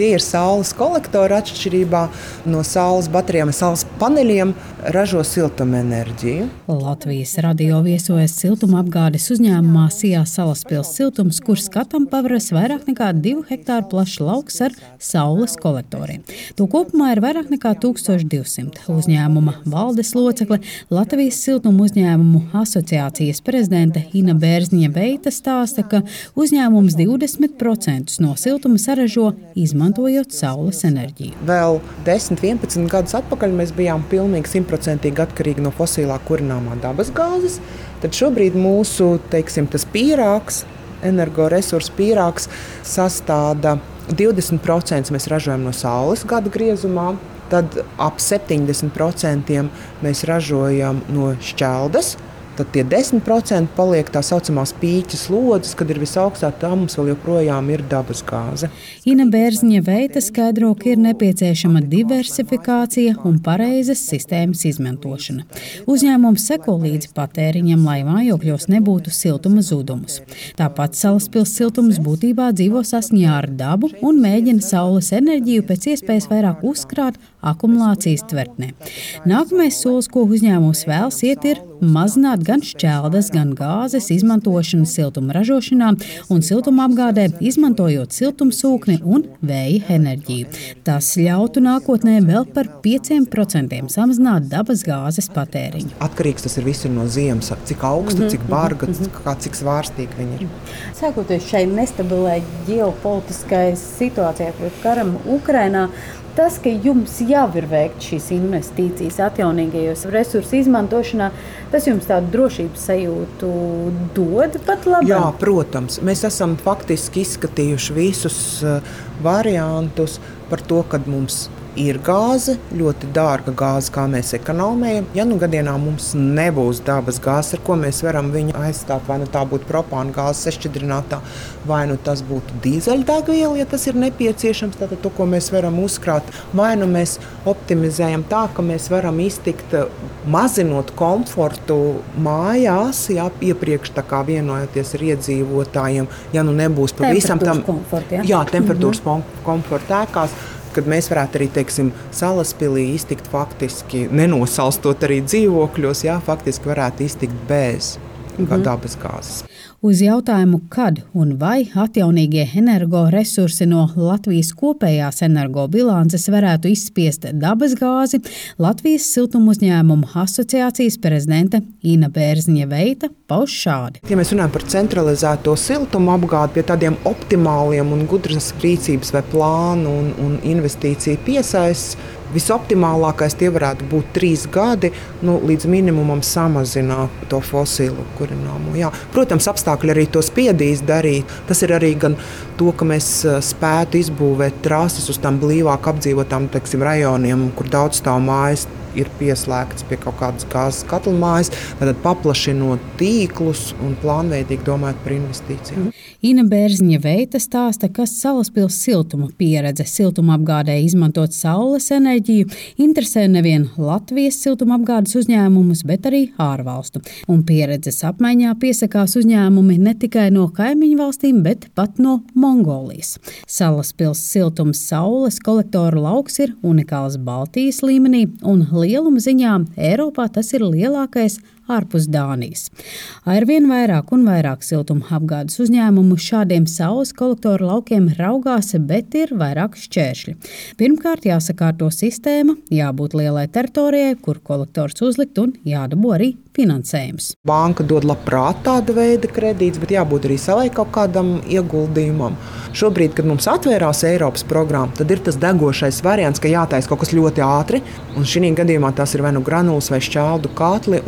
Tie ir saules kolektori atšķirībā no saules baterijām, saules paneļiem ražo siltumenerģiju. Latvijas radio viesojas siltumapgādes uzņēmumā Sijā Salaspils siltums, kur skatam pavaras vairāk nekā 2 hektāru plašs lauks ar saules kolektoriem. To kopumā ir vairāk nekā 1200. Uzņēmuma valdes locekle Latvijas siltuma uzņēmumu asociācijas prezidente Ina Bērzņa Veita stāsta, ka uzņēmums 20% no siltuma saražo izmantojot saules enerģiju. Vēl 10, 11 gadus atpakaļ mēs bijām pilnīgi simtprocentīgi atkarīgi no fosilā kurināmā dabasgāzes. Tad šobrīd mūsu teiksim, pīrāgs, energoresursu pīrāgs sastāvda 20% mēs ražojam no saules gada griezumā. Tad ap 70% mēs ražojam no šķeldes, tad tie 10% paliek tā saucamās pīķa slodzes, kad ir visaugstāk, tā mums vēl joprojām ir dabas gāze. Ina Bērziņa veita skaidro, ka ir nepieciešama diversifikācija un pareizas sistēmas izmantošana. Uzņēmums seko līdzi patēriņam, lai mājokļos nebūtu siltuma zudumus. Tāpat salaspils siltums būtībā dzīvo saskaņā ar dabu un mēģina saules enerģiju pēc iespējas vairāk uzkrāt akumulācijas tvertnē. Nākamais solis, ko uzņēmums vēlas iet, ir mazināt gan šķeldas, gan gāzes izmantošanu siltuma ražošanā un siltuma apgādē, izmantojot siltumsūkni un vēja enerģiju. Tas ļautu nākotnē vēl par 5% samazināt dabas gāzes patēriņu. Atkarīgs tas ir no ziemas, cik augsta, cik mhm, barga, mm -hmm. kā, cik svārstīga viņa ir. Sākoties šai nestabilai ģeopolitiskai situācijai, karam Ukrainā, Tas, ka jums jau ir veikts šīs investīcijas atjaunīgajos resursu izmantošanā, tas jums tādu drošības sajūtu dod pat labi. Jā, protams, mēs esam faktiski izskatījuši visus uh, variantus par to, kad mums ir gāze, ļoti dārga gāze, kā mēs ekonomējam. Ja nu gadījumā mums nebūs dabas gāzes, ar ko mēs varam viņu aizstāt, vai nu tā būtu propāna gāze sešķidrinātā, vai nu tas būtu dīzeļdegviela, ja tas ir nepieciešams, tad to, ko mēs varam uzkrāt, vai nu mēs optimizējam tā, ka mēs varam iztikt mazinot komfortu mājās, jā, iepriekš vienojoties ar iedzīvotājiem, ja nu nebūs pavisam tam komforta. Ja? Jā, temperatūras mm -hmm. komforta ēkās kad mēs varētu arī teiksim, salaspīlī iztikt faktiski nenosalstot arī dzīvokļos, jā, faktiski varētu iztikt bez mm -hmm. dabas gāzes. Uz jautājumu, kad un vai atjaunīgie energoresursi no Latvijas kopējās energobilances varētu izspiest dabasgāzi, Latvijas siltumuzņēmumu asociācijas prezidente Ina Bērziņa Veita pauž šādi. Ja mēs runājam par centralizēto siltumu apgādi pie tādiem optimāliem un gudras rīcības vai plānu un, un investīciju piesaistes, Visoptimālākais tie varētu būt trīs gadi, nu, līdz minimumam samazināt to fosilu kurināmo. Jā. Protams, apstākļi arī to spiedīs darīt. Tas ir arī gan to, ka mēs eh, spētu izbūvēt trases uz tām blīvāk apdzīvotām teiksim, rajoniem, kur daudz stāv mājas ir pieslēgts pie kaut kādas gāzes katlamājas, tad paplašinot tīklus un plānveidīgi domājot par investīcijām. Ina Bērziņa veita stāsta, ka salaspils siltuma pieredze siltumapgādē izmantot saules enerģiju interesē nevien Latvijas siltumapgādes uzņēmumus, bet arī ārvalstu. Un pieredzes apmaiņā piesakās uzņēmumi ne tikai no kaimiņu valstīm, bet pat no Mongolijas. Salaspils siltums saules kolektoru lauks ir unikāls Baltijas līmenī un lieluma ziņā Eiropā tas ir lielākais ārpus Dānijas. Arvien vairāk un vairāk siltumapgādes uzņēmumu šādiem saules kolektoru laukiem raugās, bet ir vairāk šķēršļi. Pirmkārt, jāsakārto sistēma, jābūt lielai teritorijai, kur kolektors uzlikt un jādabū arī finansējums. Banka dod labprāt tādu veidu kredītus, bet jābūt arī savai kaut kādam ieguldījumam. Šobrīd, kad mums atvērās Eiropas programma, tad ir tas degošais variants, ka jātaisa kaut kas ļoti ātri. Un šī gadījumā tas ir vai nu granulas vai šķeldu katli.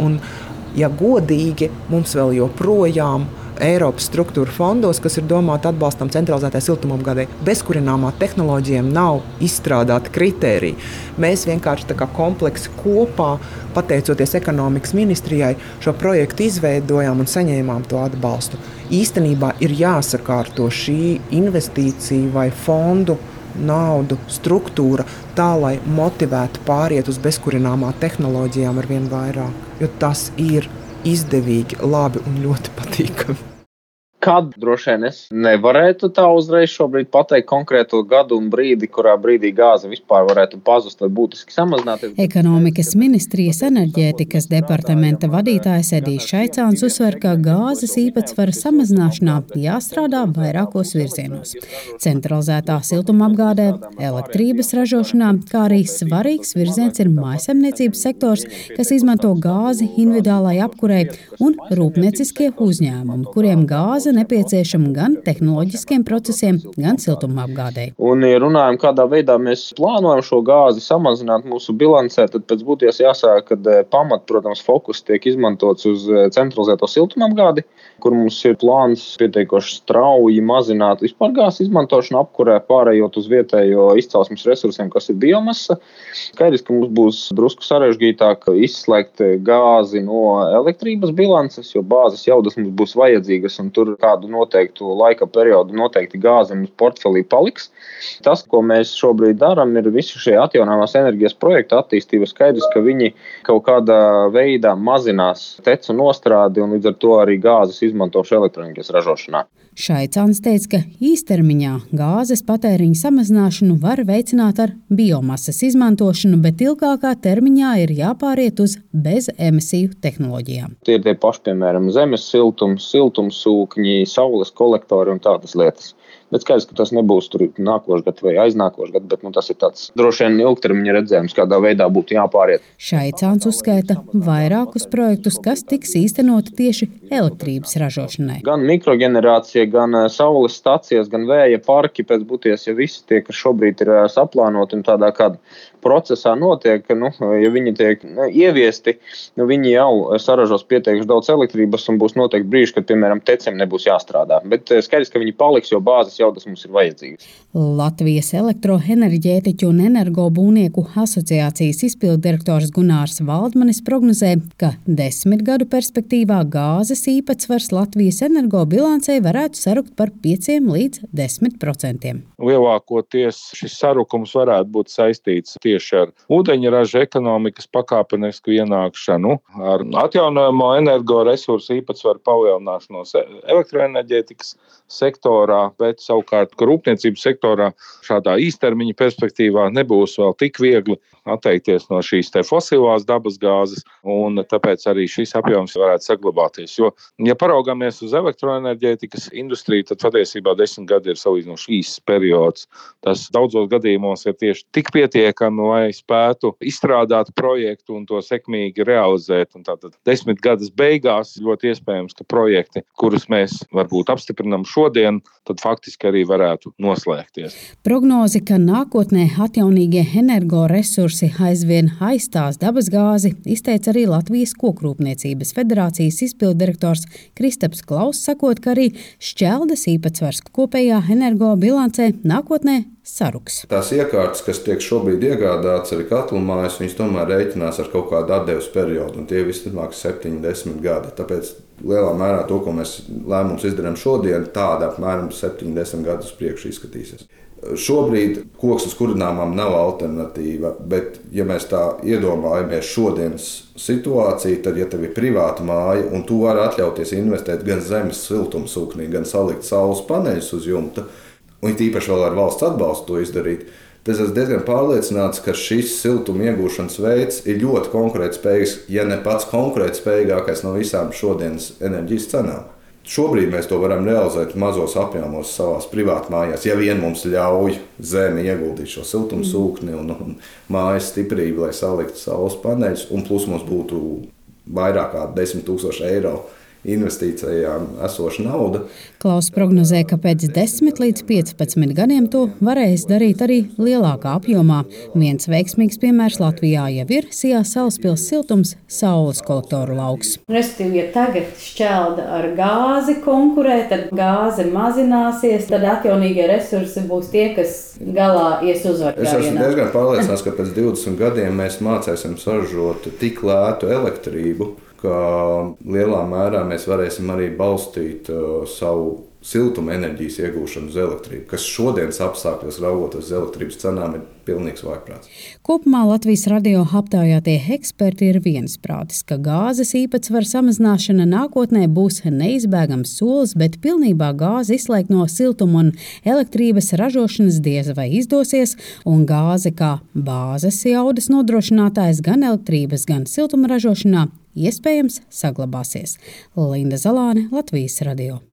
Ja godīgi, mums vēl joprojām ir Eiropas struktūra fondos, kas ir domāti atbalstam centralizētai siltumapgādei. Bezkurināmā tehnoloģijām nav izstrādāti kriteriji. Mēs vienkārši kompleksi kopā, pateicoties ekonomikas ministrijai, šo projektu izveidojām un saņēmām to atbalstu. Īstenībā ir jāsakārto šī investīcija vai fondu naudu struktūra tā, lai motivētu pāriet uz bezkurināmā tehnoloģijām ar vien vairāk. Jo tas ir izdevīgi, labi un ļoti patīkami. Kad droši vien es nevarētu tā uzreiz šobrīd pateikt konkrēto gadu un brīdi, kurā brīdī gāze vispār varētu pazust vai būtiski samazināties. Ekonomikas ministrijas enerģētikas departamenta vadītājs Edijs Šaicāns uzsver, ka gāzes īpatsvara samazināšanā jāstrādā vairākos virzienos. Centralizētā siltumapgādē, elektrības ražošanā, kā arī svarīgs virziens ir mājasemniecības sektors, kas izmanto gāzi individuālai apkurei un rūpnieciskie uzņēmumi, kuriem gāze gāze nepieciešama gan tehnoloģiskiem procesiem, gan siltumapgādēji. Un, ja runājam, kādā veidā mēs plānojam šo gāzi samazināt mūsu bilancē, tad pēc būtības jāsaka, ka eh, pamat, protams, fokus tiek izmantots uz eh, centralizēto siltumapgādi, kur mums ir plāns pietiekoši strauji mazināt vispār gāzes izmantošanu apkurē, pārējot uz vietējo izcelsmes resursiem, kas ir biomasa. Skaidrs, ka mums būs drusku sarežģītāk izslēgt gāzi no elektrības bilances, jo bāzes jaudas mums būs vajadzīgas, un tur kādu noteiktu laika periodu noteikti gāze mums portfelī paliks. Tas, ko mēs šobrīd darām, ir visi šie atjaunāmās enerģijas projektu attīstība. Skaidrs, ka viņi kaut kādā veidā mazinās tecu nostrādi un līdz ar to arī gāzes izmantošanu elektronikas ražošanā. Šaicāns teica, ka īstermiņā gāzes patēriņa samazināšanu var veicināt ar biomasas izmantošanu, bet ilgākā termiņā ir jāpāriet uz bezemisiju tehnoloģijām. Tie ir tie paši, piemēram, zemes siltums, siltumsūkņi, saules kolektori un tādas lietas. Bet skaidrs, ka tas nebūs tur nākošais gads vai aiznākošais gads, bet nu, tas ir tāds droši vien ilgtermiņa redzējums, kādā veidā būtu jāpāriet. Šaicāns uzskaita vairākus projektus, kas tiks īstenoti tieši elektrības ražošanai. Gan mikroģenerācija, gan eh, saules stācijas, gan vēja parki pēc būties, ja visi tie, kas šobrīd ir eh, saplānoti un tādā kā procesā notiek, nu, ja viņi tiek nu, ieviesti, nu, viņi jau saražos pietiekami daudz elektrības un būs noteikti brīži, kad, piemēram, tecem nebūs jāstrādā. Bet eh, skaidrs, ka viņi paliks, jo bāzes jaudas mums ir vajadzīgas. Latvijas elektroenerģētiķu un energobūnieku asociācijas izpildirektors Gunārs Valdmanis prognozē, ka desmit gadu perspektīvā gāzes īpatsvars Latvijas energobilancei varētu sarukt par 5 līdz 10 procentiem. Lielākoties šis sarukums varētu būt saistīts tieši tieši ar ūdeņraža ekonomikas pakāpenisku ienākšanu, ar atjaunojamo energoresursu īpatsvaru palielināšanos elektroenerģētikas sektorā, bet savukārt rūpniecības sektorā šādā īstermiņa perspektīvā nebūs vēl tik viegli atteikties no šīs fosilās dabas gāzes, un tāpēc arī šis apjoms varētu saglabāties. Jo, ja paraugāmies uz elektroenerģētikas industriju, tad patiesībā desmit gadi ir salīdzinoši īss periods. Tas daudzos gadījumos ir tieši tik pietiekami, lai spētu izstrādāt projektu un to sekmīgi realizēt. Un tātad desmit gadus beigās ļoti iespējams, ka projekti, kurus mēs varbūt apstiprinām šodien, tad faktiski arī varētu noslēgties. Prognozi, ka nākotnē atjaunīgie energoresursi aizvien aizstās dabasgāzi, izteica arī Latvijas Kokrūpniecības federācijas izpildirektors Kristaps Klauss, sakot, ka arī šķeldes īpatsvars kopējā energobilancē nākotnē saruks. Tās iekārtas, kas tiek šobrīd iegādātas arī katlu mājas, viņas tomēr rēķinās ar kaut kādu atdeves periodu, un tie visticamāk ir 70 gadi. Tāpēc lielā mērā to, ko mēs lēmums izdarām šodien, tāda apmēram 70 gadus priekš izskatīsies. Šobrīd koks uz kurināmām nav alternatīva, bet, ja mēs tā iedomājamies šodienas situāciju, tad, ja tev ir privāta māja un tu vari atļauties investēt gan zemes siltumsūknī, gan salikt saules paneļus uz jumta, un tīpaši vēl ar valsts atbalstu to izdarīt. Tas esmu diezgan pārliecināts, ka šis siltuma iegūšanas veids ir ļoti konkurētspējīgs, ja ne pats konkurētspējīgākais no visām šodienas enerģijas cenām. Šobrīd mēs to varam realizēt mazos apjomos savā privātmājās, ja vien mums ļauj zeme ieguldīt šo siltumu sūkni un, un mājas stiprību, lai saliktu saules paneļus, un plus mums būtu vairāk kā 10 000 eiro investīcijām esoša nauda. Klaus prognozē, ka pēc 10 līdz 15 gadiem to varēs darīt arī lielākā apjomā. Viens veiksmīgs piemērs Latvijā jau ir Sijā Salaspils siltums saules kolektoru lauks. Respektīvi, ja tagad šķelda ar gāzi konkurē, tad gāze mazināsies, tad atjaunīgie resursi būs tie, kas galā ies uzvarēt. Es esmu diezgan pārliecināts, ka pēc 20 gadiem mēs mācīsim saražot tik lētu elektrību ka lielā mērā mēs varēsim arī balstīt uh, savu siltuma enerģijas iegūšanu uz elektrību, kas šodienas apstākļos, raugoties uz elektrības cenām, ir pilnīgs vājprāts. Kopumā Latvijas radio aptaujātie eksperti ir viensprātis, ka gāzes īpatsvara samazināšana nākotnē būs neizbēgams solis, bet pilnībā gāzi izslēgt no siltuma un elektrības ražošanas diez vai izdosies, un gāze kā bāzes jaudas nodrošinātājs gan elektrības, gan siltuma ražošanā iespējams saglabāsies. Linda Zalāne, Latvijas radio.